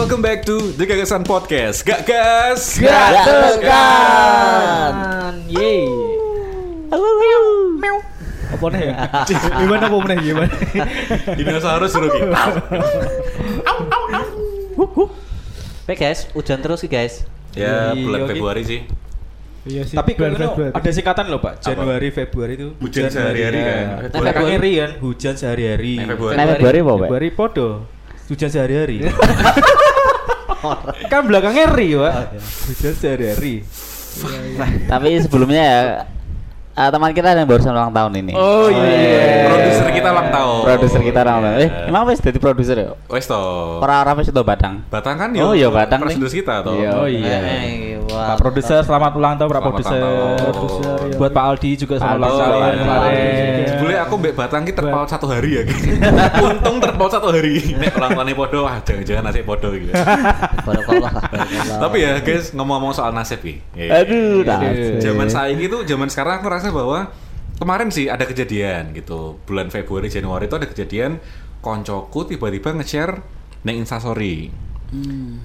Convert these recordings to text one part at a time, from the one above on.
Welcome back to The Gagasan Podcast. Gak gas. Gak tekan. Yeay. Apa nih ya? Gimana apa nih gimana? Dinosaurus suruh gitu. Oke guys, hujan terus sih guys. Ya Iya, bulan. Februari sih. Iya sih. Tapi bulan Februari. ada singkatan loh Pak. Januari, Februari itu Hujan sehari-hari ya. kan. Nah, Februari. Kan hujan sehari-hari. Februari. Februari apa, Pak? Februari podo. Hujan sehari-hari. kan belakangnya ri, Pak. Hujan sehari-hari. Tapi sebelumnya ya eh, teman kita yang barusan ulang tahun ini. Oh iya. Produser kita ulang tahun. Produser kita ulang tahun. Eh, emang wis jadi produser ya? Wes toh. Ora ora wis itu Batang. Batang kan Oh, iya, Batang nih. Produser kita toh. Iya. Oh iya. Wah. Pak produser selamat ulang tahun Pak produser. iya. Buat Pak Aldi juga selamat ulang tahun. Boleh aku mbak Batang kita terpaut satu hari ya. Untung terpaut satu hari. Nek ulang tahunnya podo, wah jangan-jangan nasib podo gitu. Barakallah, barakallah. Tapi ya guys ngomong-ngomong soal nasib nih. Iya. Aduh, Iya. nasib. Zaman saya itu zaman sekarang aku rasa bahwa kemarin sih ada kejadian gitu. Bulan Februari Januari itu ada kejadian koncoku tiba-tiba nge-share neng Instastory.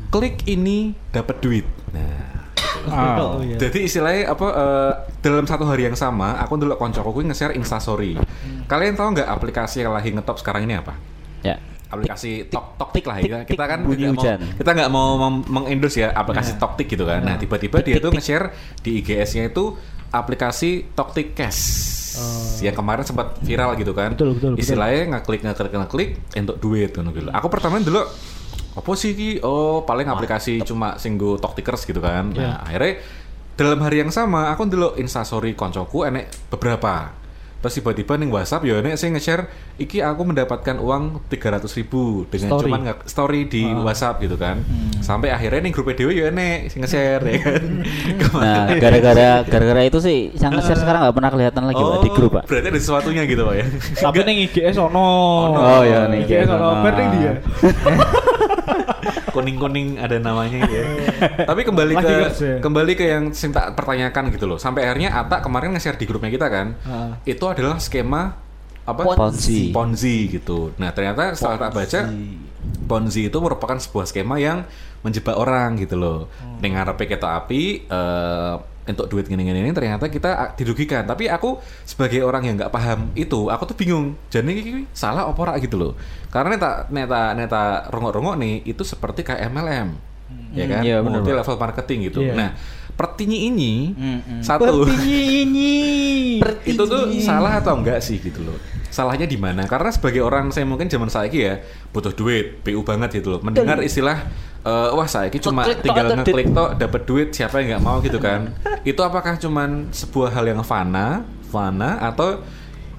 Klik ini dapat duit. Nah, Ah. Oh, iya. jadi istilahnya apa eh, dalam satu hari yang sama aku dulu koncoku kuwi nge-share Instastory. Kalian tahu nggak aplikasi yang lagi ngetop sekarang ini apa? Ya. aplikasi tok tok tik lah ya kita kan bunyi tidak mau, kita nggak mau mengendorse ya aplikasi tok tik gitu kan nah tiba-tiba dia tuh nge-share di IGS-nya itu aplikasi tok tik cash yang kemarin sempat viral gitu kan Betul, betul, betul. istilahnya ngeklik ngeklik ngeklik untuk duit gitu gitu aku pertama dulu apa sih ki oh paling aplikasi cuma singgo tok tikers gitu kan. Nah akhirnya dalam hari yang sama aku dulu instastory koncoku enek beberapa terus tiba-tiba nih WhatsApp ya enek saya nge-share iki aku mendapatkan uang 300.000 ribu dengan Story. cuman story di WhatsApp gitu kan. Sampai akhirnya nih grup dewe ya enek sing nge-share ya kan. Nah, gara-gara gara-gara itu sih yang nge-share sekarang nggak pernah kelihatan lagi Pak, di grup, Pak. berarti ada sesuatunya gitu pak ya? Tapi ning IGS ono. Oh, iya, ning IGS IGS ono. ono. Bar ning dia. kuning-kuning ada namanya ya. Tapi kembali ke kembali ke yang sing tak pertanyakan gitu loh. Sampai akhirnya Ata kemarin nge-share di grupnya kita kan. Ah. Itu adalah skema apa? Ponzi. Ponzi gitu. Nah, ternyata setelah tak baca Ponzi itu merupakan sebuah skema yang menjebak orang gitu loh. Hmm. Ning ngarepe ketok api eh untuk duit gini-gini ini ternyata kita ah, dirugikan. Tapi aku sebagai orang yang nggak paham itu, aku tuh bingung. Jadi ini salah apa ora gitu loh. Karena neta neta neta rongok-rongok nih itu seperti kayak MLM. Ya kan? iya, Multi level marketing gitu. Iya. Nah, pertinya ini Mm-mm. satu ini. itu tuh salah atau enggak sih gitu loh salahnya di mana karena sebagai orang saya mungkin zaman saya ya butuh duit PU banget gitu loh mendengar istilah eh, wah saya cuma Ngeklik tok tinggal ngeklik tok dapat duit siapa yang nggak mau gitu kan itu apakah cuman sebuah hal yang fana fana atau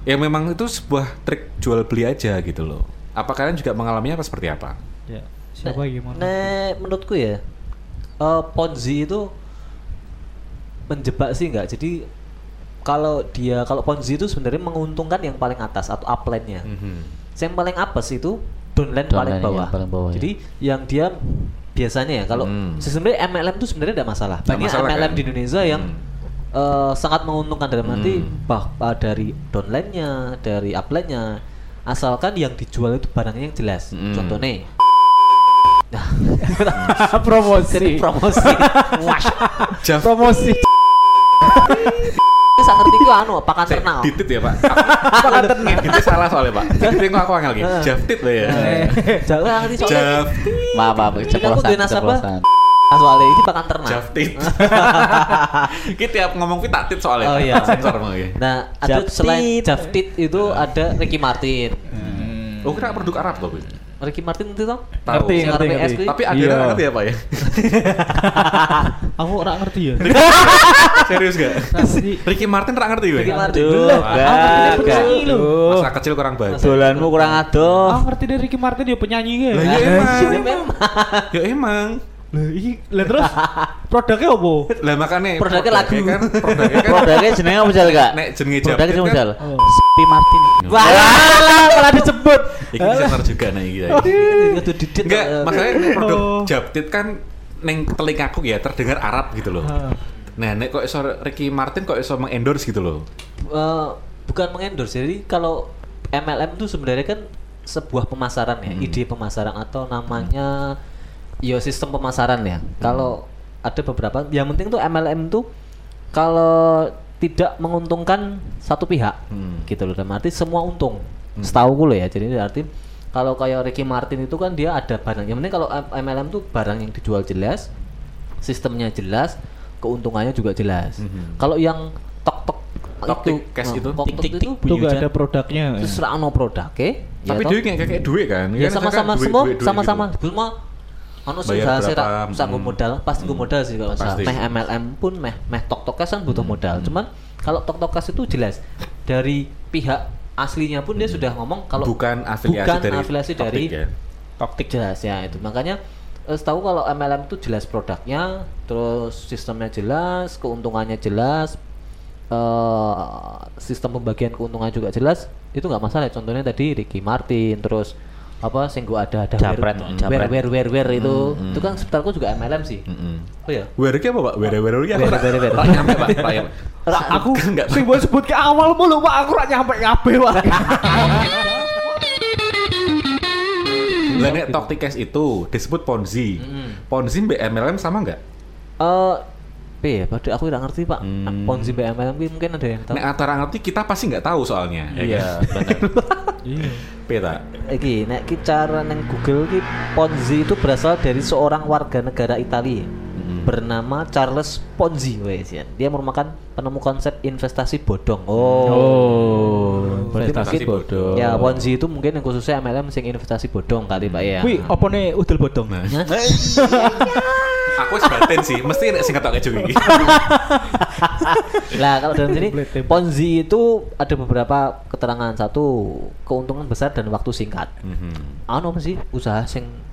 yang memang itu sebuah trik jual beli aja gitu loh apa kalian juga mengalaminya apa seperti apa Ya, siapa gimana? Nek menurutku ya, eh, Ponzi itu menjebak sih nggak. Jadi kalau dia kalau Ponzi itu sebenarnya menguntungkan yang paling atas atau upline-nya. Mhm. Yang paling atas itu downline paling Downline bawah. yang paling bawah, ya. Jadi yang dia biasanya ya kalau Hmm. sebenarnya MLM itu sebenarnya tidak masalah. Banyak masalah, MLM kan? di Indonesia yang Hmm. eh, sangat menguntungkan dalam arti Hmm. bah, bah, dari downline-nya, dari upline-nya asalkan yang dijual itu barangnya yang jelas. Hmm. Contohnya Nah, promosi. promosi. Promosi. saya ngerti itu anu pakan ternak. Ditit ya pak Pakan ternak Ngeditnya salah soalnya pak Ngeditnya kok aku angel lagi Javtit loh ya Jangan ngerti soalnya. Javtit Maaf, maaf, Ini aku keceplosan, duwe nasabah. keceplosan. Soalnya ini pakan ternak. Javtit Kita tiap ngomong kita tit soalnya Oh, iya. Sensor mau ya Nah, ada Jaftit. selain Jaftit itu ada Ricky Martin. Oh kira produk Arab kok? Ricky Martin itu toh? Tahu. Ngerti, ngerti, ngerti. es krim. Tapi ada Iya. yang ngerti ya pak ya? Aku ora ngerti ya. Serius gak? Ricky Martin tak ngerti gue? Ricky Martin. Aduh, gak, gak. Loh. Masa kecil kurang baca Dolanmu kurang adoh. Aku ngerti dari Ricky Martin ya penyanyi ya. Ya emang. Ya emang Lah iki lah terus produknya apa? Lah makanya Produknya lagu. kan Produknya kan Produknya jenenge apa jal gak? Nek jenenge Produknya Javtit jenenge kan jal. Sepi Martin. Wah, malah disebut. Iki desainer juga nah iki itu didit. Enggak, masalahnya produk. Javtit kan neng telingaku ya terdengar Arab gitu loh. Ah. Nah, nek kok iso Ricky Martin kok iso mengendorse gitu loh. eh, bukan mengendorse. Jadi kalau MLM itu sebenarnya kan sebuah pemasaran ya, Hmm. ide pemasaran atau namanya Yo sistem pemasaran ya. Kalau ada beberapa, yang penting tuh MLM tuh kalau tidak menguntungkan satu pihak, Hmm. gitu loh. Dan arti semua untung. Setahu gue loh ya. Jadi arti kalau kayak Ricky Martin itu kan dia ada barang. Yang penting kalau M- MLM tuh barang yang dijual jelas, sistemnya jelas, keuntungannya juga jelas. Mhm. Kalau yang tok tok Tok-tik cash itu? tok tok itu Itu nggak ada produknya. itu serah no produk, oke? Tapi toh? duit kayak kayak duit kan? ya Kan sama-sama duit, semua sama-sama gitu. semua Bayar saya berapa, sanggup hmm. modal. Pasti gue modal sih kalau Pasti. meh MLM pun meh meh tok tokas kan butuh Hmm, modal. Cuman kalau tok tokas itu jelas. Dari pihak aslinya pun dia sudah ngomong kalau bukan afiliasi bukan dari afiliasi Toktik dari ya. Toktik jelas ya itu. Makanya eh, setahu kalau MLM itu jelas produknya terus sistemnya jelas keuntungannya jelas eh sistem pembagian keuntungan juga jelas itu nggak masalah. Contohnya tadi Ricky Martin terus apa sing gua ada ada Japret, wear, japret. wear wear wear itu Hmm, itu kan sekitarku juga MLM sih oh ya ki apa pak? Where ya? Where, where, where. Pak nyampe pak, ya. Aku Enggak. sing mau sebut ke awal mulu Pak, aku rak nyampe kabeh Pak. Lah nek Toktik Cash itu disebut Ponzi. Mm. Ponzi mbak MLM sama nggak? eh P ya pada aku tidak ngerti pak Hmm. Ponzi BMLM mungkin ada yang tahu Nek antara ngerti kita pasti nggak tahu soalnya. ya Iya, kan? benar. Iya. Peta. Iki, nek cara neng Google ki Ponzi itu berasal dari seorang warga negara Italia bernama Charles Ponzi wes ya. Dia merupakan penemu konsep investasi bodong. Oh. Oh, investasi mungkin bodong. Ya Ponzi itu mungkin yang khususnya MLM sing investasi bodong kali Pak ya. Wih, apa nih udel bodong? Nah, aku sebatin sih, mesti nek sing ketok iki. Lah kalau dalam sini. Ponzi itu ada beberapa keterangan. Satu, keuntungan besar dan waktu singkat. Mhm. Anu apa sih usaha sing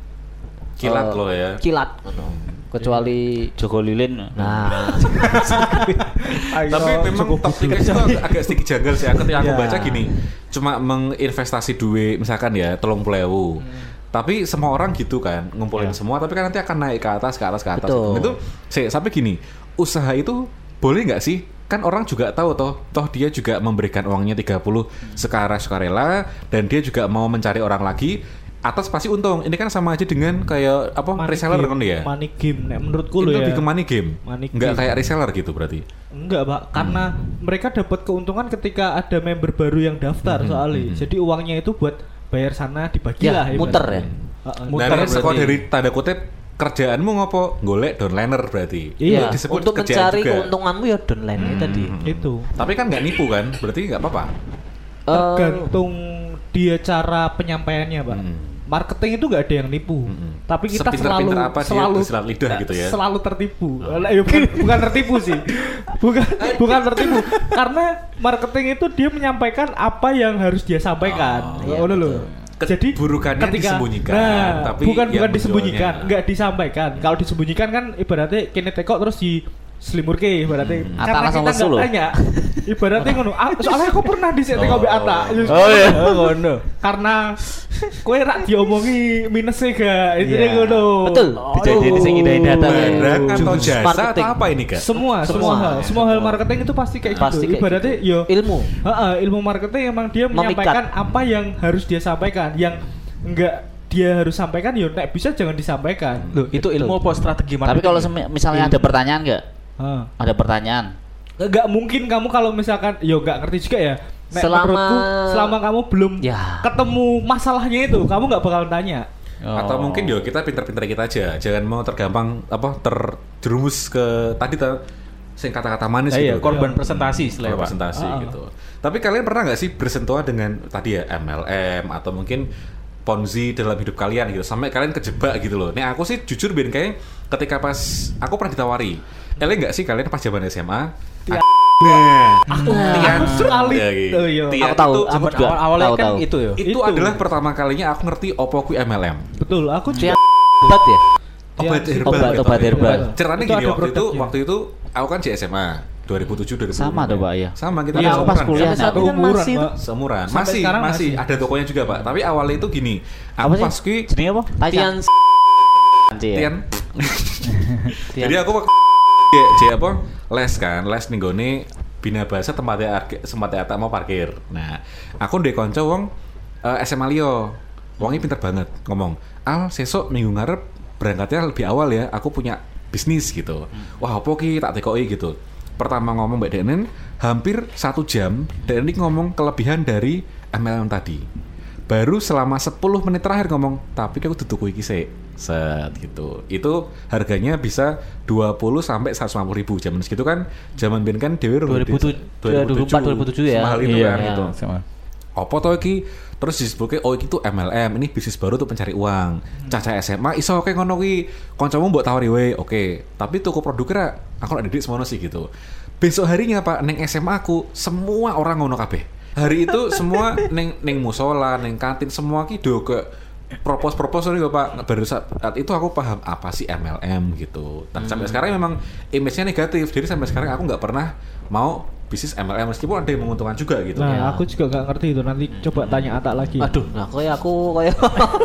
Kilat eh, loh ya. Kilat ngono. Kecuali Joko Lilin. Nah, Tapi memang Cash itu agak sedikit janggal sih. Ketika aku Ya. baca gini, cuma menginvestasi duit misalkan ya telung puluh Tapi semua orang gitu kan, ngumpulin semua, tapi kan nanti akan naik ke atas, ke atas, ke atas. Betul. Itu, saya sampai gini, usaha itu boleh nggak sih? Kan orang juga tahu toh, toh dia juga memberikan uangnya 30 sekarang sukarela, dan dia juga mau mencari orang lagi, atas pasti untung. Ini kan sama aja dengan kayak apa Money reseller game, kan dia. Money game, nek menurutku loh ya. lebih ke money game, Money nggak game. kayak reseller gitu berarti. Enggak, Pak. Karena mereka dapat keuntungan ketika ada member baru yang daftar Mhm, soalnya. mhm. Jadi uangnya itu buat bayar sana dibagi Ya, lah. muter ya? Heeh. Muter berarti. sekolah dari tanda kutip kerjaanmu ngopo golek downliner berarti. Iya, Itu disebut untuk mencari juga. keuntunganmu ya downline Hmm, tadi. hmm, hmm. Itu. Tapi kan nggak nipu kan, berarti nggak apa-apa. Eh, Tergantung dia cara penyampaiannya, Pak. Hmm. Marketing itu nggak ada yang nipu. Hmm. Tapi kita selalu Sepinter-pinter apa selalu lidah gitu ya? Selalu tertipu. Oh. Ya bukan, bukan tertipu sih. Bukan bukan tertipu. Karena marketing itu dia menyampaikan apa yang harus dia sampaikan. Oh, iya, loh. Jadi burukannya disembunyikan, nah, tapi bukan bukan disembunyikan, nggak disampaikan. Kalau disembunyikan kan ibaratnya kini tekok terus di selimurke ibaratnya Hmm. Karena langsung kita lesu nggak loh. tanya ibaratnya ngono ah, soalnya aku pernah di tekok be Ata Oh iya. ngono karena kue rak diomongi minusnya gak itu Iya. ngono Betul. Dijadiin sing indah-indah data. Barang atau jasa marketing. atau apa ini kak? semua semua Semua. hal semua hal marketing itu pasti kayak Pasti gitu kayak ibaratnya yo ilmu. Heeh, ilmu marketing emang dia Memikat. menyampaikan apa yang harus dia sampaikan yang enggak dia harus sampaikan yo nek bisa jangan disampaikan Loh, itu ilmu apa strategi Tapi kalau misalnya ada pertanyaan nggak? Heeh. Ada pertanyaan. nggak mungkin kamu kalau misalkan yo nggak ngerti juga ya Nek Selama- selama kamu belum Ya. ketemu masalahnya itu kamu nggak bakal tanya Atau Oh. mungkin yo kita pinter-pinter kita aja, jangan mau tergampang apa terjerumus ke tadi tuh sing kata-kata manis iya, gitu. korban Iya. presentasi istilahnya, Pak. presentasi Ah. gitu. Tapi kalian pernah nggak sih bersentuhan dengan tadi ya MLM atau mungkin Ponzi dalam hidup kalian gitu sampai kalian kejebak gitu loh. Nih aku sih jujur biar kayak ketika pas aku pernah ditawari, kalian nggak sih kalian pas zaman SMA? Tian. Nah, aku Tian. aku sekali Ya, gitu. oh, iya. Tian Aku tahu, itu juga awal-awalnya tahu, kan tahu. itu ya. itu, Itu. adalah pertama kalinya aku ngerti opo ku MLM. betul aku juga obat ya? Obat Tian. herbal. Obat- obat herbal. Ceritanya gini waktu itu waktu itu aku kan di SMA 2007 2008. Sama tuh, Pak, iya. Sama kita Iya, aku pas kuliah, kan Umuran, masih Pak. Sampai masih, sekarang masih masih. ada tokonya juga, Pak. Tapi awalnya itu gini. Aku Apa sih? pas kui apa? Tian Iya. Tian. Tian. Jadi aku waktu J apa? Les kan, les ning gone Bina Bahasa tempatnya arke- tempatnya mau parkir. Nah, aku ndek kanca wong eh, SMA liyo. Wongnya pinter banget ngomong. Al, sesok minggu ngarep berangkatnya lebih awal ya. Aku punya bisnis gitu. Wah, apa ki tak tekoi gitu. Pertama ngomong Mbak Denen, hampir satu jam, dan ini ngomong kelebihan dari MLM tadi. Baru selama 10 menit terakhir ngomong, tapi aku tutup iki sik. Set gitu. Itu harganya bisa 20 sampai 150 ribu. Zaman segitu kan, zaman ben kan dewe 2007, 2004, 2007 ya. Mahal itu Iya, kan iya. gitu Sama. apa toh iki terus disebutnya oh iki tuh MLM ini bisnis baru tuh pencari uang caca SMA iso oke ngono ki kancamu mbok tawari we oke tapi toko produknya aku nak didik semono sih gitu besok harinya pak neng SMA aku semua orang ngono kabeh hari itu semua neng neng musola neng kantin semua ki do ke propose propose nih pak baru saat, saat itu aku paham apa sih MLM gitu dan sampai sekarang memang image-nya negatif jadi sampai sekarang aku nggak pernah mau bisnis MLM meskipun ada yang menguntungkan juga gitu Nah, Ya. aku juga nggak ngerti itu. Nanti coba tanya Ata lagi. Aduh, nah kayak aku kayak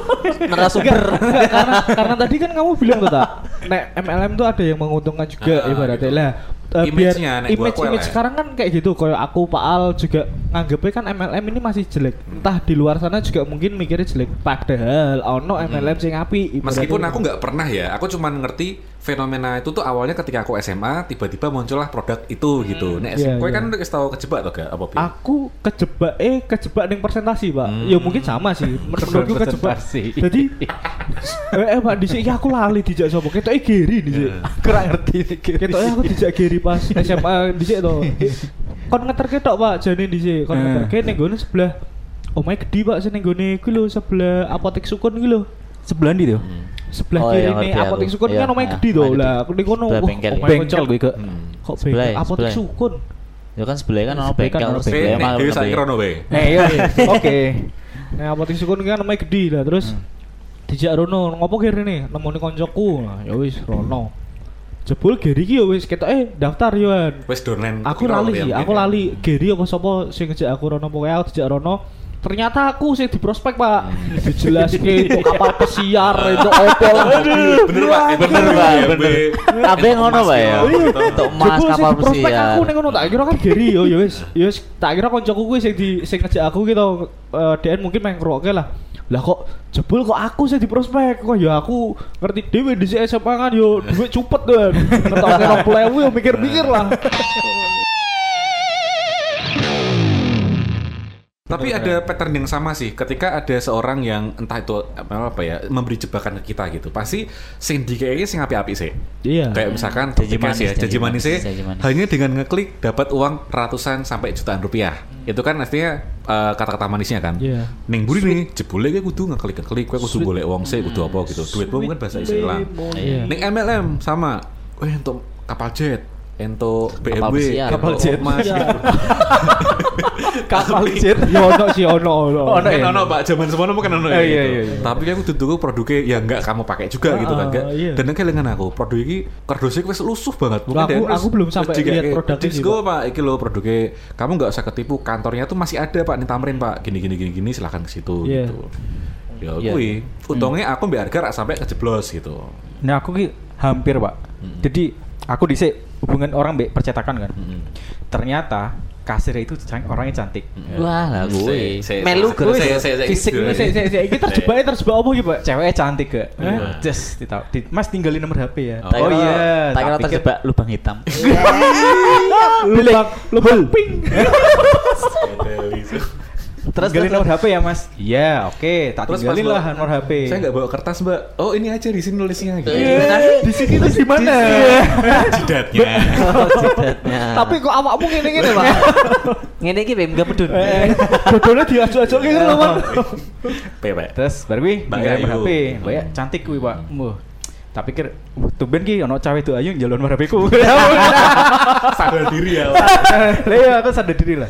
narasumber. Karena karena tadi kan kamu bilang tuh tak, nek MLM tuh ada yang menguntungkan juga Ah, ibaratnya gitu. lah. Eh, Image-nya, nek gua image aku image elek. sekarang kan kayak gitu. Kayak aku Pak Al juga nganggepnya kan MLM ini masih jelek. Entah di luar sana juga mungkin mikirnya jelek. Padahal ono MLM sing api Meskipun aku nggak pernah ya, aku cuma ngerti fenomena itu tuh awalnya ketika aku SMA tiba-tiba muncullah produk itu gitu. Nek Iya, kowe iya. kan wis tau kejebak tuh gak apa Pi? aku kejebak eh kejebak ning presentasi pak. Hmm. ya mungkin sama sih. Menurutku kejebak jadi eh, eh pak dhisik iki aku lali dijak sapa? Ketok e Geri dhisik Kurang ngerti ketok aku dijak Geri pas SMA dhisik to. Kon ngeterke tok pak jane dhisik. Kon Hmm. ngeterke ning gone sebelah omahe gede pak sing ning gone iku lho sebelah apotek sukun iku lho. Sebelah ndi tuh? Sebelah Oh, kiri iya, nih ngerti apotek sukun Iya, kan omahe ah, gede to omahe lah aku ning kono wah, bengkel. Bengkel gue ke. Hmm. kok Sebelah, bengkel apotek sukun Ya kan sebelah kan ono kan bengkel, sebelah malah dhewe lebih. saiki rono wae. Eh iya. Oke. Nah, apotek sukun kan namanya gede lah terus Hmm. dijak rono ngopo kira nih nemoni koncoku nah, ya wis rono jebul Geri ki ya wis ketok eh daftar yoan Wis donen. aku lali ya, sih aku ya. lali Geri apa sapa sing ngejak aku rono pokoknya aku dijak rono ternyata aku sih di prospek pak Hmm. dijelas itu kapal pesiar itu opol Bener Pak, Bener, Pak, bener. Be. Kabeh ngono, Pak, ya. Gitu. Untuk sing kapal di prospek pesiar. aku ning ngono tak kira kan Geri yo ya wis ya wis tak kira koncoku kuwi sing di sing ngejak aku gitu eh DN mungkin main ngerokke lah lah kok jebul kok aku sih di prospek kok ya aku ngerti dhewe di SMA kan yo duit cupet kan ngetokke 20.000 yo mikir-mikir lah Tapi ada pattern yang sama sih ketika ada seorang yang entah itu apa apa ya memberi jebakan ke kita gitu. Pasti sing dikayaknya sing api-api sih. iya Kayak misalkan Janji ya, manis, janji janji manis manis. hanya dengan ngeklik dapat uang ratusan sampai jutaan rupiah. Itu kan artinya eh, kata-kata manisnya kan. Iya. Ning buri nih, jebule kowe kudu ngeklik ngeklik, kowe kudu golek uang sih, kudu apa gitu. Duitmu mungkin bahasa istilah. Iya. Ning MLM sama, weh untuk kapal jet, Kapal BMW, kapal Kapal jet. emas Iya. Kapal jet. Ya ono sih ono ono. Ono Kan ya? ono Pak, zaman semono kan ono ya. iya, gitu. iya, iya. Tapi aku tutuku produknya ya enggak kamu pakai juga gitu kan, Ah, enggak. iya. Dan kelingan aku, produk ini kardusnya wis lusuh banget. Lah, aku- aku belum sampai lihat produknya sih, Pak, iki lo produknya kamu nggak usah ketipu, kantornya tuh masih ada Pak, nih tamrin Pak. Gini gini gini gini silahkan ke situ Iya. gitu. Ya Iya. kuwi, untungnya aku mbak harga rak sampai kejeblos gitu. Nah aku ki hampir pak. Jadi aku dhisik hubungan orang mbek percetakan kan. Mm-mm. Ternyata kasir itu orangnya cantik. Wah, lah gue. Melu gue. Fisik Ini saya saya saya kita terjebaknya terjebak apa gitu, Pak? Ceweknya cantik gak? Iya. Just ditahu. Di, mas tinggalin nomor HP ya. Oh. Iya. Tak kira terjebak lubang hitam. Lubang lubang pink. Terus tinggalin nomor HP ya mas? Iya, oke. Tak Terus tinggalin lah nomor HP. Saya nggak bawa kertas mbak. Oh ini aja di sini nulisnya gitu. Iya. Di sini tuh di mana? Jidatnya. Oh, jidatnya. Tapi kok awakmu ngene-ngene, Pak? ngene iki Bem gak medun. Eh, Dodolnya diajak-ajak gitu loh, Pak. Pepe. Terus baru Mbak tinggalin nomor. HP. Mbak ya cantik kuwi pak. Tak pikir, "Wah, tumben ki ono cawe itu ayu njaluk nomor HP ku. Sadar diri ya. Lah iya aku sadar diri lah.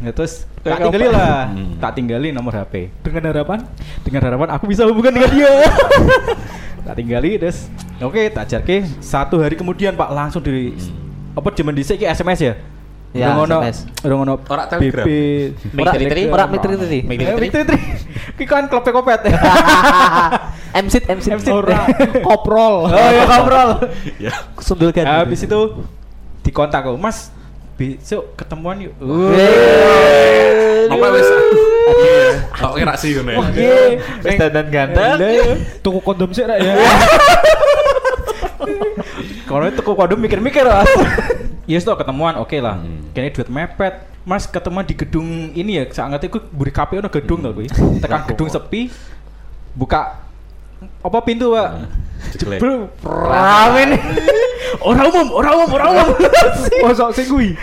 Ya, terus tak tinggalin apa? lah. Hmm. Tak tinggalin nomor HP. Dengan harapan dengan harapan aku bisa hubungan dengan dia. tak tinggali terus oke tak jarke satu hari kemudian Pak langsung di apa zaman dhisik SMS ya. Ya, Urung ono SMS. urung ono Ora Telegram. Ora Telegram, ora ono. mitri-mitri. Eh, mitri-mitri. Ki kan klub kopet. MSIT MSIT ora koprol. Oh ya ngobrol. Ya. Sundul kan. Habis itu dikontak aku, Mas besok ketemuan yuk. Apa wes? Iya. Kok kira sih ngono ya. Oke. Wis dandan ganteng. Tuku kondom sih Rak, ya. Kalau itu kok kode mikir-mikir lah. Yes toh ketemuan oke lah. Hmm. Kayaknya duit mepet. Mas ketemuan di gedung ini ya, saat ngerti gue buri KPU ono gedung tau gue. Tekan gedung sepi, buka apa pintu pak? Jeglek. Bro, ramen. Orang umum, orang umum, orang umum. Mosok sing kuwi.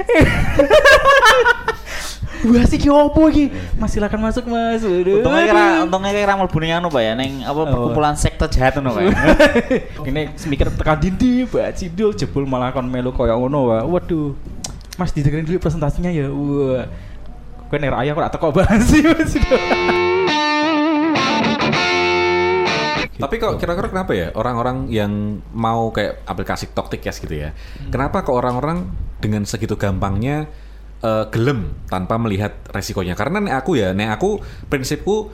Wah sih ki opo iki? Mas silakan masuk Mas. Untungnya kira untungnya kira ning anu Pak ya ning apa perkumpulan sekte jahat ngono Pak. ya. Ini mikir tekan dindi, Mbak Cidul jebul malah kon melu koyo ngono wae. Waduh. Mas didengerin dulu presentasinya ya. Wah. Kowe nek ayah kok ora teko banget sih Mas. Tapi kok kira-kira kenapa ya orang-orang yang mau kayak aplikasi Toktikes gitu ya? Kenapa kok orang-orang dengan segitu gampangnya eh, gelem tanpa melihat resikonya? Karena nek aku ya, nek aku prinsipku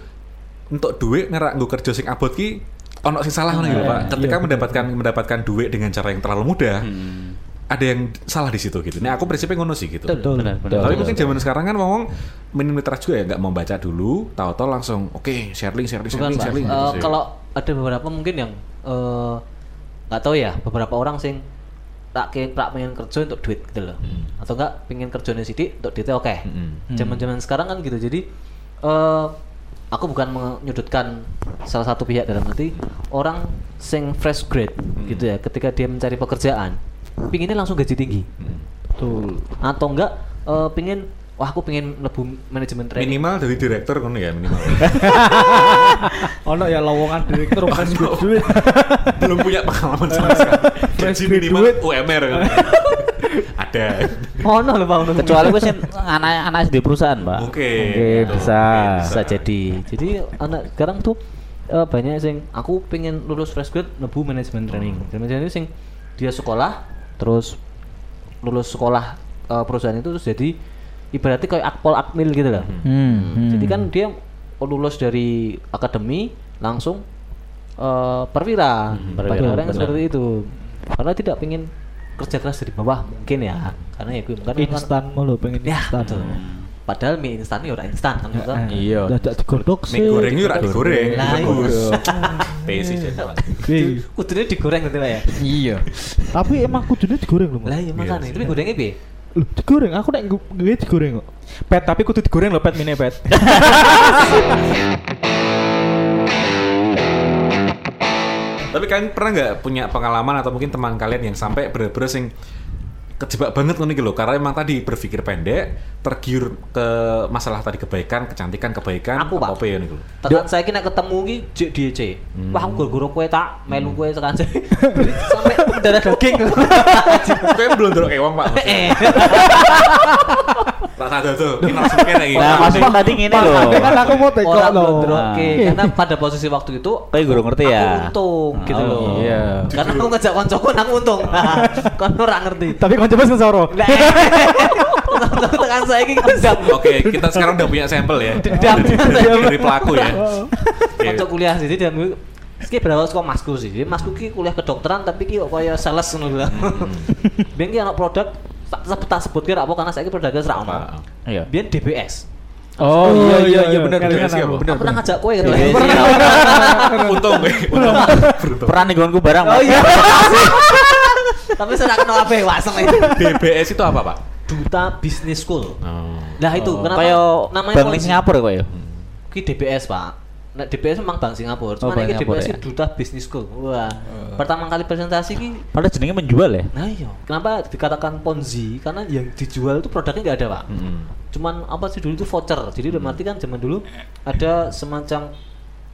untuk duit nek nggo kerja sing abot ki ono sing salah ngono gitu, Pak. Ketika mendapatkan mendapatkan duit dengan cara yang terlalu mudah, ada yang salah di situ gitu. Nek aku prinsipnya ngono sih gitu. Betul. Benar, benar. Tapi mungkin zaman sekarang kan ngomong minim literasi juga ya nggak mau baca dulu, tahu-tahu langsung oke sharing sharing Bukan, sharing Pak. sharing Eh, gitu kalau ada beberapa mungkin yang eh, nggak tahu ya beberapa orang sing tak ke tak pengen kerja untuk duit gitu loh atau enggak pengen kerjanya sidik untuk duitnya oke Mm-mm. zaman zaman sekarang kan gitu jadi eh aku bukan menyudutkan salah satu pihak dalam arti orang sing fresh grade gitu ya ketika dia mencari pekerjaan pinginnya langsung gaji tinggi Betul. atau enggak eh pengen wah aku pengen lebu manajemen training minimal dari direktur kan ya minimal Ono ya lowongan direktur fresh grade duit. belum punya pengalaman sama sekali Fresh gaji minimal graduate. UMR kan ada oh no loh Pak, untuk Kecuali gue sih anak anak di perusahaan Pak. oke Oke, gitu. bisa. bisa jadi jadi anak sekarang tuh eh, banyak sing aku pengen lulus fresh grade nebu manajemen training manajemen sing dia sekolah terus lulus sekolah eh, perusahaan itu terus jadi ibaratnya kayak akpol akmil gitu loh. Hmm. jadi kan dia lulus dari akademi langsung eh, perwira. Perwira, banyak orang yang seperti itu. Karena tidak pengen kerja keras dari bawah mungkin ya. Karena ya gue kan Instan mulu pengen ya instan. Padahal mie instan ya ora instan kan betul? Iya. Dadak digodhog mie goreng itu ora digoreng Lah, bagus iya. Pesi sih Iya. Kudune digoreng Pak ya. Iya. Tapi emang kudune digoreng loh. Lah iya makanya, sih. tapi gorengnya piye? Loh, digoreng. Aku nek gue digoreng kok. Pet tapi kudu digoreng loh pet mini pet. tapi kalian pernah nggak punya pengalaman atau mungkin teman kalian yang sampai bener-bener sing kejebak banget ngono iki lho karena emang tadi berpikir pendek tergiur ke masalah tadi kebaikan kecantikan kebaikan Aku, Pak. apa ya nih lho Tekan saya kena ketemu ki jek DC. Wah, aku goro kowe tak melu kowe tekan saya. Sampai darah daging. Kayak belum dulu kayak uang pak Tak ada tuh Ini langsung kayak lagi Nah, maksudnya tadi ngene loh. Kan aku mau teko Orang loh. belum oke Ah. karena pada posisi waktu itu Kowe guru ngerti ya? Aku untung gitu Oh, loh. iya. Karena aku ngejak koncoku aku untung. Kon ora ngerti. Tapi kan coba sensoro. Lah, Koncoku tekan saya ki kendam. Oke kita sekarang udah punya sampel ya Dendam. Dari pelaku ya Oke. Kanca kuliah sih dia ambil Iki berapa sekolah masku sih. Jadi masku ki kuliah kedokteran tapi ki kok kaya sales ngono lho. Biyen ki anak produk tak sebut tak sebut kira apa karena saiki produknya ora ono. Apa? Iya. Biyen DBS. Oh iya iya iya benar Kan- benar. kan aku. benar, pernah benar. ngajak kowe gitu. DBS. Untung gue Untung nih gue barang. Oh iya. Tapi saya kenal apa ya wasem itu. DBS itu apa pak? Duta Business School. Oh. Nah itu kenapa Kayak namanya Bank? Singapura kowe ya. Ki DBS pak. Nah DBS memang bank Singapura. Oh, Cuman Bank ini DBS ya. Duta Business School. Wah. Pertama kali presentasi ki Padahal jenenge menjual ya. Nah iya, kenapa dikatakan Ponzi? Karena yang dijual itu produknya nggak ada pak. Hmm. Cuman apa sih dulu itu voucher. Jadi udah mati kan zaman dulu ada semacam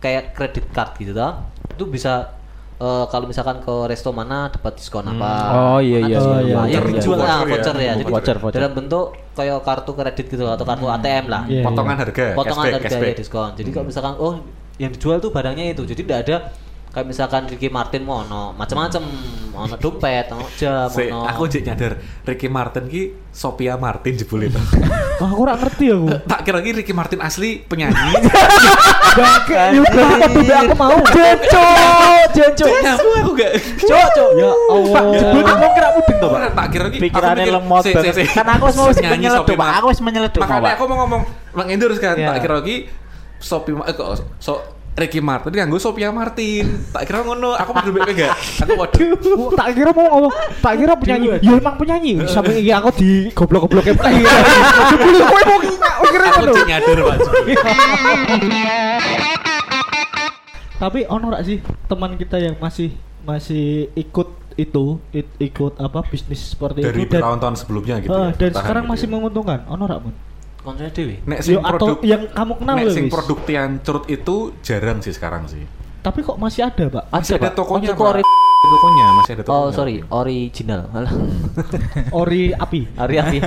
kayak kredit card gitu toh. Itu bisa eh, kalau misalkan ke resto mana dapat diskon apa. Oh, iya, iya, iya, apa. iya, Yang iya. dijual ah, Voucher ya. voucher ya. Jadi Voucher, voucher. dalam bentuk kayak kartu kredit gitu atau kartu ATM lah. Iya, Potongan harga Potongan cashback, harga cashback. ya diskon. Jadi kalau misalkan oh yang dijual tuh barangnya itu. Jadi tidak ada kayak misalkan Ricky Martin mau ono macam-macam ono dompet ono jam Se, ono aku jadi nyadar Ricky Martin ki Sophia Martin jebul itu. Wah, aku ora ngerti aku. tak kira ki Ricky Martin asli penyanyi. Bangke, berarti padha mbek aku mau. Jenco, jenco. Aku aku gak. Cok, cok. Ya Allah. Jebul kamu kira mudeng toh, Pak? Tak kira ki Pikirannya aku lemot. Kan aku wis mau Sophie Pak. Aku wis menyeleduk, Makanya Pak. aku mau ngomong mengendorse kan. Tak kira ki Sophie Ma- eh, kok so Ricky Martin nganggo Sophia Martin. Tak kira ngono, aku padha mbek gak. Aku waduh. Aku tak kira mau ngomong, tak kira penyanyi. Ya emang penyanyi. Sampai iki aku di goblok-goblok play. Jebul kowe mau kira Aku ngono. cek nyadar Pak. Tapi ono rak sih teman kita yang masih masih ikut itu it- ikut apa bisnis seperti Dari itu dan tahun-tahun sebelumnya gitu. eh, ya, dan sekarang gitu masih ya. menguntungkan. Ono rak mun. Kontennya dewi Nek sing Yo, atau produk yang kamu kenal Nek sing produk curut itu jarang sih sekarang sih. Tapi kok masih ada, Pak? Masih ada Pak. tokonya, Pak. ori Tokonya masih ada tokonya. oh sorry original. Ori api, Ari api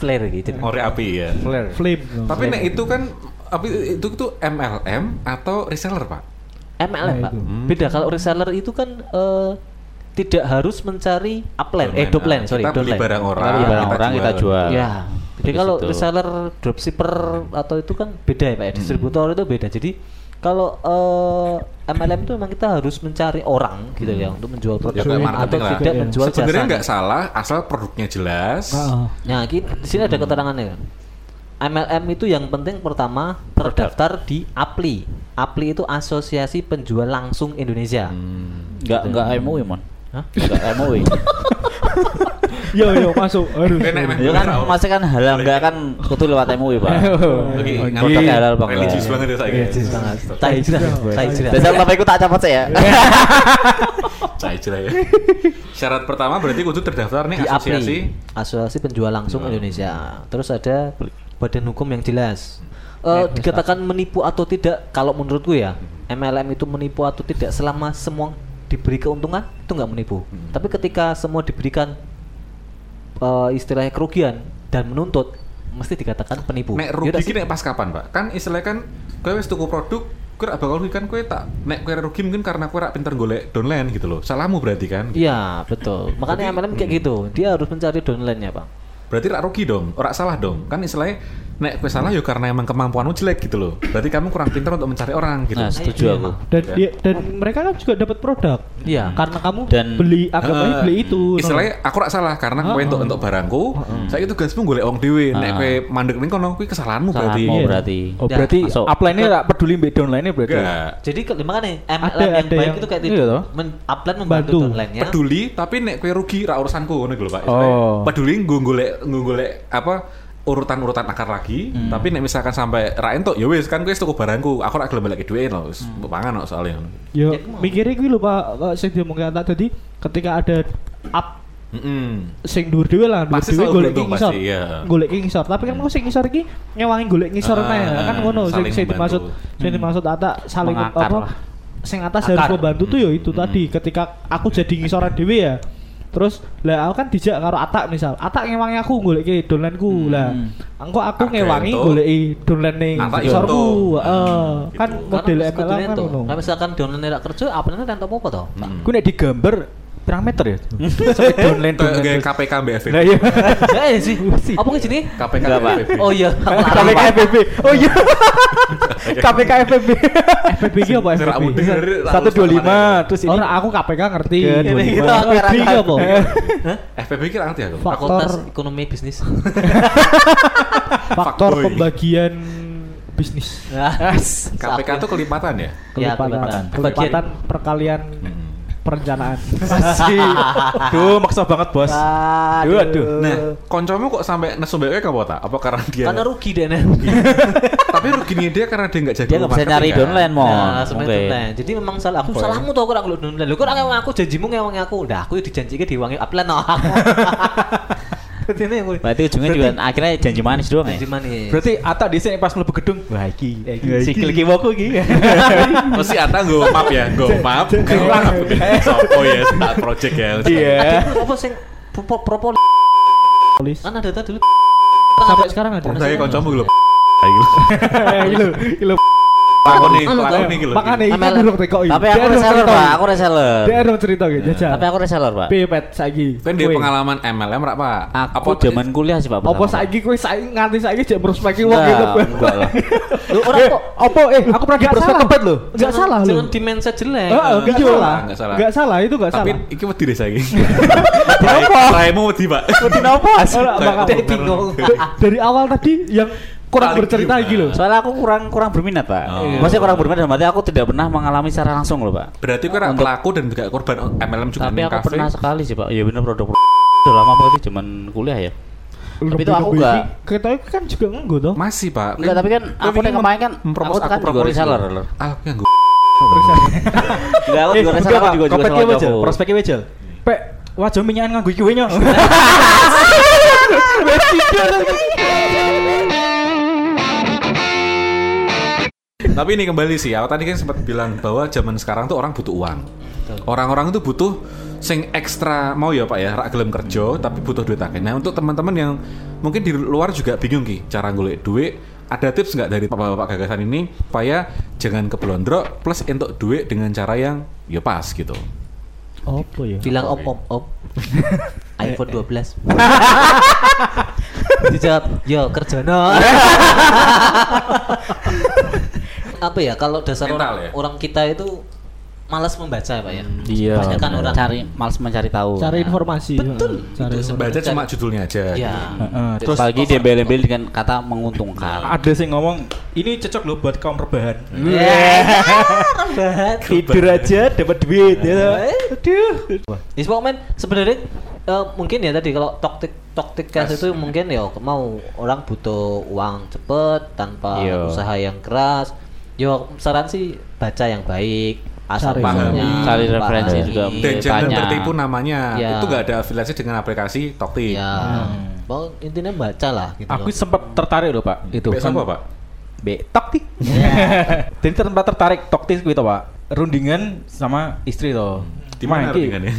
flare gitu Ori api ya. flame. Tapi nek itu kan api itu tuh MLM atau reseller, Pak? MLM Nah, pak. Hmm. beda kalau reseller itu kan eh, tidak harus mencari upline eh downline sorry Kita beli downline. barang orang, Kita beli barang orang, kita jual. Ya. Jadi Di kalau situ. reseller, dropshipper atau itu kan beda ya Pak Hmm. ya. Distributor itu beda. Jadi kalau eh, MLM itu memang kita harus mencari orang gitu ya untuk menjual Ya produk marketing atau lah. tidak ya. menjual jasa. Sebenarnya nggak salah asal produknya jelas. Heeh. Nah, di sini ada keterangannya. MLM itu yang penting pertama terdaftar di APLI. APLI itu Asosiasi Penjual Langsung Indonesia. Hmm. Enggak enggak MUI, Mon. Hah? Enggak MUI. Yo yo masuk harus. Enak, enak. Ya kan masih kan halal enggak kan kudu lewat MUI, Pak. Oke. Produknya halal enggak? Religius banget ya saya. Religius banget. Tai hijrah, tai hijrah. Dasar tapi aku tak capot sih ya. Saya jelas ya. Syarat pertama berarti kudu terdaftar nih asosiasi. Asosiasi Penjual Langsung Indonesia. Terus ada badan hukum yang jelas. Eh, dikatakan menipu atau tidak, kalau menurutku ya, MLM itu menipu atau tidak selama semua diberi keuntungan itu nggak menipu. Tapi ketika semua diberikan eh, istilahnya kerugian dan menuntut, mesti dikatakan penipu. Nek Ya rugi nek pas kapan, Pak? Kan istilahnya kan kowe wis tuku produk, kowe rak bakal rugi kan kowe tak nek kowe rugi mungkin karena kowe rak pinter golek downline gitu loh. Salahmu berarti kan? Iya betul. Makanya MLM kayak gitu, dia harus mencari downline-nya pak. Berarti rak rugi dong, ora salah dong. Kan istilahnya nek kowe salah ya karena emang kemampuanmu jelek gitu loh. Berarti kamu kurang pintar untuk mencari orang gitu. Nah, setuju Iya, aku. Dan Ya. dia dan mereka kan juga dapat produk. Iya. Karena kamu Dan- beli anggapannya Heeh. beli itu. Istilahnya aku rak salah karena kowe Heeh. untuk untuk barangku, saya itu tugasmu golek wong dhewe. Nek Heeh. kowe mandek ning kono kuwi kesalahanmu berarti. Iya. berarti. Oh, Ya, berarti masuk. upline-nya enggak peduli mbek downline-nya berarti. Jadi ke, makanya MLM Ada- yang ada baik yang- itu kayak iya itu. Men, upline membantu Bantu. downline-nya. peduli tapi nek kue rugi ra urusanku ngono gitu lho Pak. Oh. Peduli nggo golek nggo golek apa urutan-urutan akar lagi, tapi nek misalkan sampai ra entuk ya wis kan wis tuku barangku, aku ra gelem balik duit lho, wis mbok pangan kok soalnya. Yo Ya, mikirnya gue lho Pak, kok sing diomongke tak tadi ketika ada up Heeh. sing dhuwur dhewe lah, dhuwur dhewe golek ki ngisor. iya. Golek ki ngisor, tapi kan mau sing ngisor iki ngewangi golek ngisor Ah, meneh kan ngono sing sing dimaksud sing dimaksud ata saling apa lah. sing atas Akar. harus membantu tuh ya itu Hmm. tadi ketika aku jadi ngisoran dhewe ya terus lah aku kan dijak karo Atak misal Atak ngewangi aku golek ki dolanku lah engko aku ngewangi entuk. golek dolan ning Atak yo ngisorku entuk. heeh kan Gitu. model MLM kan itu. ngono Nah, misalkan downline rak kerja, apa nih tentu apa? Pak? Hmm. Ku nek digambar pirang meter ya? Sampai downline downline. kayak. KPK BFV. Lah iya. Ya iya sih. Apa ke sini? KPK. BFV. Oh iya. KPK FBB. Oh iya. KPK FBB. FPB ki apa urus dua sama lima terus ini. Ora aku KPK ngerti. Ke Ini 25. kita FPB ki apa? FPB ki ra ngerti aku. Faktor Fakultas Ekonomi Bisnis. faktor pembagian bisnis. KPK itu kelipatan ya? Ya, Kelipatan, kelipatan. kelipatan perkalian Hmm. Perencanaan. Asik. Duh, maksa banget, Bos. Duh, aduh. Nah, koncomu kok sampai nesu BW apa tak? Apa karena dia Karena rugi deh nih. Tapi ruginya dia karena dia nggak jadi Dia nggak bisa nyari downline, Mon. Nah, downline. Jadi memang salah aku salahmu tuh aku ora ngeluk downline. Lho kok ora aku janjimu ngewang aku. Udah aku dijanjike diwangi upline no ini aku. Berarti ujungnya juga akhirnya janji manis doang ya. Janji manis. Berarti Ata di sini pas mlebu gedung, wah iki, Iki. sikil kiwoku iki. Mesti Ata gue map ya, gue map. Sopo ya, start project ya. Iya. Apa sing pro pro Polis. kan ada data dulu. Sampai sekarang ada. Saya koncomu belum. Gilo, gilo. Lakoni, lakoni iki lho. Makanya iki durung tekoki. Tapi Dia aku durung reseller, cerita Pak. Aku reseller. Dia durung cerita gitu, jajal. Tapi aku reseller, Pak. Piye pet saiki? Kan pengalaman MLM rak, Pak? Aku zaman kuliah sih, Pak. Apa Pak. saiki kowe saiki nganti saiki jek prospekin wong Enggak, gitu. enggak lah. Lu orang Eh, kok apa eh aku pernah di Nggak prospek kepet loh. Enggak salah loh. Jangan di mindset jelek. Heeh, enggak Nggak salah. salah, nggak salah. Enggak salah, itu enggak Tapi salah. iki wedi deh saiki. Kenapa? Raimu wedi, Pak. Wedi napa? Ora, apa? Dari awal tadi yang kurang bercerita iki loh. Soalnya aku kurang kurang berminat, Pak. Oh. Maksudnya kurang berminat dalam arti aku tidak pernah mengalami secara langsung loh, Pak. Berarti kau rak Untuk- pelaku dan juga korban MLM juga Tapi aku kafe. pernah sekali sih, Pak. Iya bener produk udah lama banget itu zaman kuliah ya. Tapi itu aku Lebih- enggak. Kita kan juga enggak tuh. Masih, Pak. Enggak, tapi kan Kau aku ingin yang kemarin kan aku kan juga propolis reseller. loh. Ah, yang gue Enggak, aku Eh, juga reseller, aku Pak. juga juga prospeknya wejel. Pek, wajah minyakan nganggo iki wenyo. Tapi ini kembali sih, aku tadi kan sempat bilang bahwa zaman sekarang tuh orang butuh uang. Orang-orang itu butuh sing ekstra mau ya Pak ya, rak gelem kerja tapi butuh duit akeh. Nah, untuk teman-teman yang mungkin di luar juga bingung ki cara golek duit, ada tips nggak dari Bapak-bapak gagasan ini supaya jangan keblondrok plus untuk duit dengan cara yang ya pas gitu. Apa ya? Bilang op op op. iPhone 12. Dijawab, yo kerja no. Apa ya kalau dasar Mental orang, ya? orang kita itu malas membaca ya, Pak ya. Iya. Banyak kan orang cari malas mencari tahu. Cari informasi. Betul. Cari Itu informasi. Baca Cari- cuma judulnya aja. Ya. gitu. Heeh, Terus pagi dia bel-bel dengan kata menguntungkan. ada sih ngomong ini cocok loh buat kaum rebahan. Rebahan. Tidur aja dapat duit ya. Aduh. Ya, pokoknya sebenarnya eh, mungkin ya tadi kalau toktik toktik cash itu mungkin ya mau orang butuh uang cepet tanpa Iya. usaha yang keras. Yo saran sih baca yang baik, asal Cari usulnya, Cari referensi pahami. juga. Dan jangan tertipu namanya. Ya. Itu nggak ada afiliasi dengan aplikasi Tokti. Ya, Pokoknya intinya baca lah gitu. Aku loh. sempat tertarik loh pak itu. Besok apa, Pak? B tokti. Jadi tempat tertarik tokti gitu pak. Rundingan sama istri toh. Di mana rundingannya?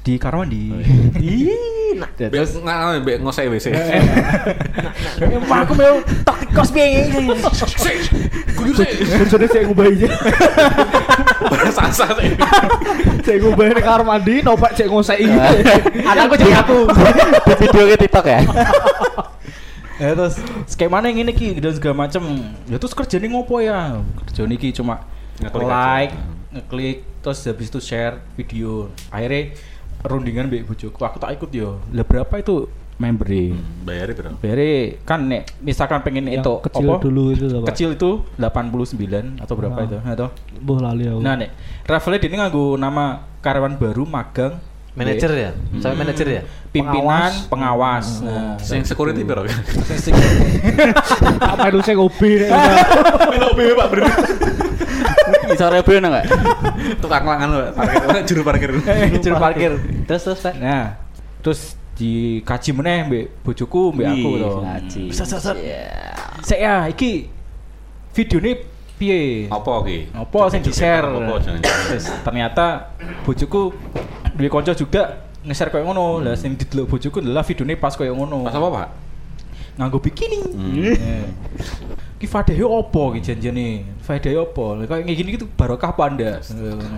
Di Karwandi. Ih, nah, terus nggak be ngosek WC. Emang aku mau tokti kos biaya. Bojone sik ngubahi. Sasa sih. Sik ngubahi ning kamar mandi, nopak cek ngoseki. Anakku jadi aku. Di video ke TikTok ya. Ya terus skemanya yang ini ki dan segala macem. Ya terus kerjanya ngopo ya? Kerja ki cuma like, aja. ngeklik, terus habis itu share video. Akhirnya rundingan mbek bojoku, aku tak ikut yo. Lah berapa itu membernya? Bayarnya berapa? Bere kan nek misalkan pengen Yang itu kecil apa? dulu itu Pak. Kecil itu 89 atau berapa Ah. itu? Atau Boh lali aku. Nah nek Ravelnya dia nganggo nama karyawan baru magang manajer ya, sampai manajer ya. pimpinan pengawas. Nah, Sing security berapa? Apa itu saya ngopi nek. Pak Bro. Bisa review enggak? Tukang langan Pak. Parkir juru parkir. juru parkir. Terus terus Pak. Nah, terus dikaji meneh mbek bojoku mbek aku to. Iya. Sek ya iki videone piye? Apa ki? Apa sing di-share? Terus ternyata bojoku duwe kanca juga nge-share koyo ngono. Lah sing didelok bojoku adalah videone pas koyo ngono. Pas apa, Pak? Nganggo bikini. Hmm. Ki faedahe opo ki janjane? Faedahe opo? Lah Kayak gini gitu barokah apa ndak?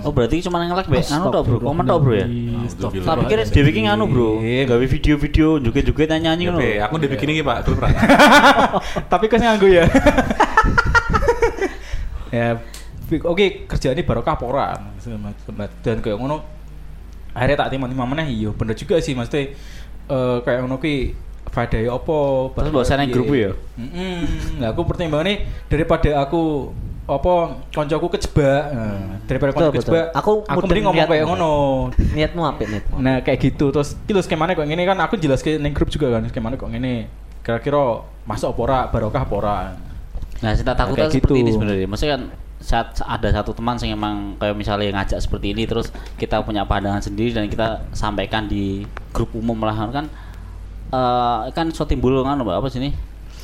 Oh berarti cuma ngelak be, anu tok bro, komen tok bro ya. Alhamdulillah. Tak pikir Dewi ki nganu bro, gawe video-video joget-joget nyanyi Ya, ngono. Be, aku udah bikin ini Pak, dulu pernah. Tapi kau nganggo ya. ya, oke kerjaan ini barokah apa ora? Dan kayak ngono akhirnya tak timang-timang meneh iya bener juga sih mesti eh kayak ngono ki faedahe apa Terus mbok share nang grup ya? Heeh. Nah, aku pertimbangannya daripada aku apa koncoku kejebak nah, daripada koncoku kejebak Aku aku mending ngomong niat. kayak ngono Niatmu apa niatmu? Nah kayak gitu terus iki lho skemane kok ngene kan aku jelas ke ning grup juga kan skemane kok ngene kira-kira masuk apa ora barokah apa ora Nah, saya tak takut seperti gitu. ini sebenarnya. Maksudnya kan saat ada satu teman yang emang kayak misalnya ngajak seperti ini terus kita punya pandangan sendiri dan kita sampaikan di grup umum lah kan uh, kan so timbul kan apa sini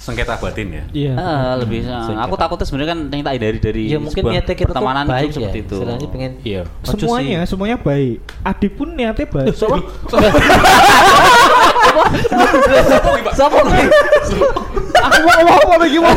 sengketa batin ya. Iya. Uh, lebih hmm. sengketa. aku takutnya sebenarnya kan yang tak dari dari ya, mungkin niatnya kita pertemanan tuh baik itu ya. seperti itu. Sebenarnya pengen iya. semuanya sih. semuanya baik. Adi pun niatnya baik. so, Sopo? Aku mau mau mau lagi mau.